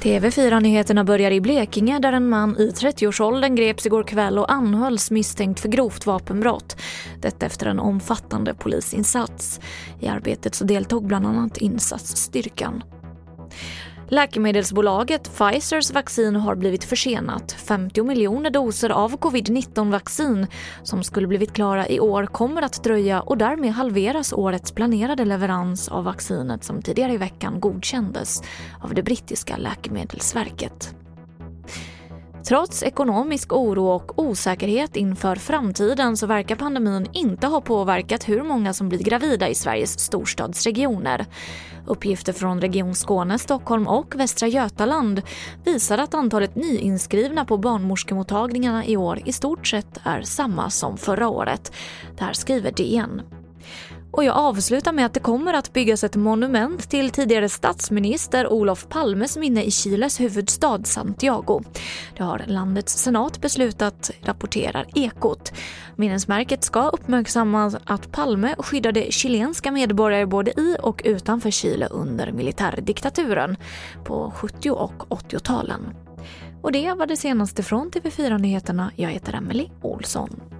TV4-nyheterna börjar i Blekinge där en man i 30-årsåldern greps igår kväll och anhölls misstänkt för grovt vapenbrott. Detta efter en omfattande polisinsats. I arbetet så deltog bland annat insatsstyrkan. Läkemedelsbolaget Pfizers vaccin har blivit försenat. 50 miljoner doser av covid-19-vaccin som skulle blivit klara i år kommer att dröja och därmed halveras årets planerade leverans av vaccinet som tidigare i veckan godkändes av det brittiska läkemedelsverket. Trots ekonomisk oro och osäkerhet inför framtiden så verkar pandemin inte ha påverkat hur många som blir gravida i Sveriges storstadsregioner. Uppgifter från Region Skåne, Stockholm och Västra Götaland visar att antalet nyinskrivna på barnmorskemottagningarna i år i stort sett är samma som förra året. Det här skriver DN. Och jag avslutar med att det kommer att byggas ett monument till tidigare statsminister Olof Palmes minne i Chiles huvudstad Santiago. Det har landets senat beslutat, rapporterar Ekot. Minnesmärket ska uppmärksamma att Palme skyddade chilenska medborgare både i och utanför Chile under militärdiktaturen på 70 och 80-talen. Och det var det senaste från TV4 Nyheterna. Jag heter Emily Olsson.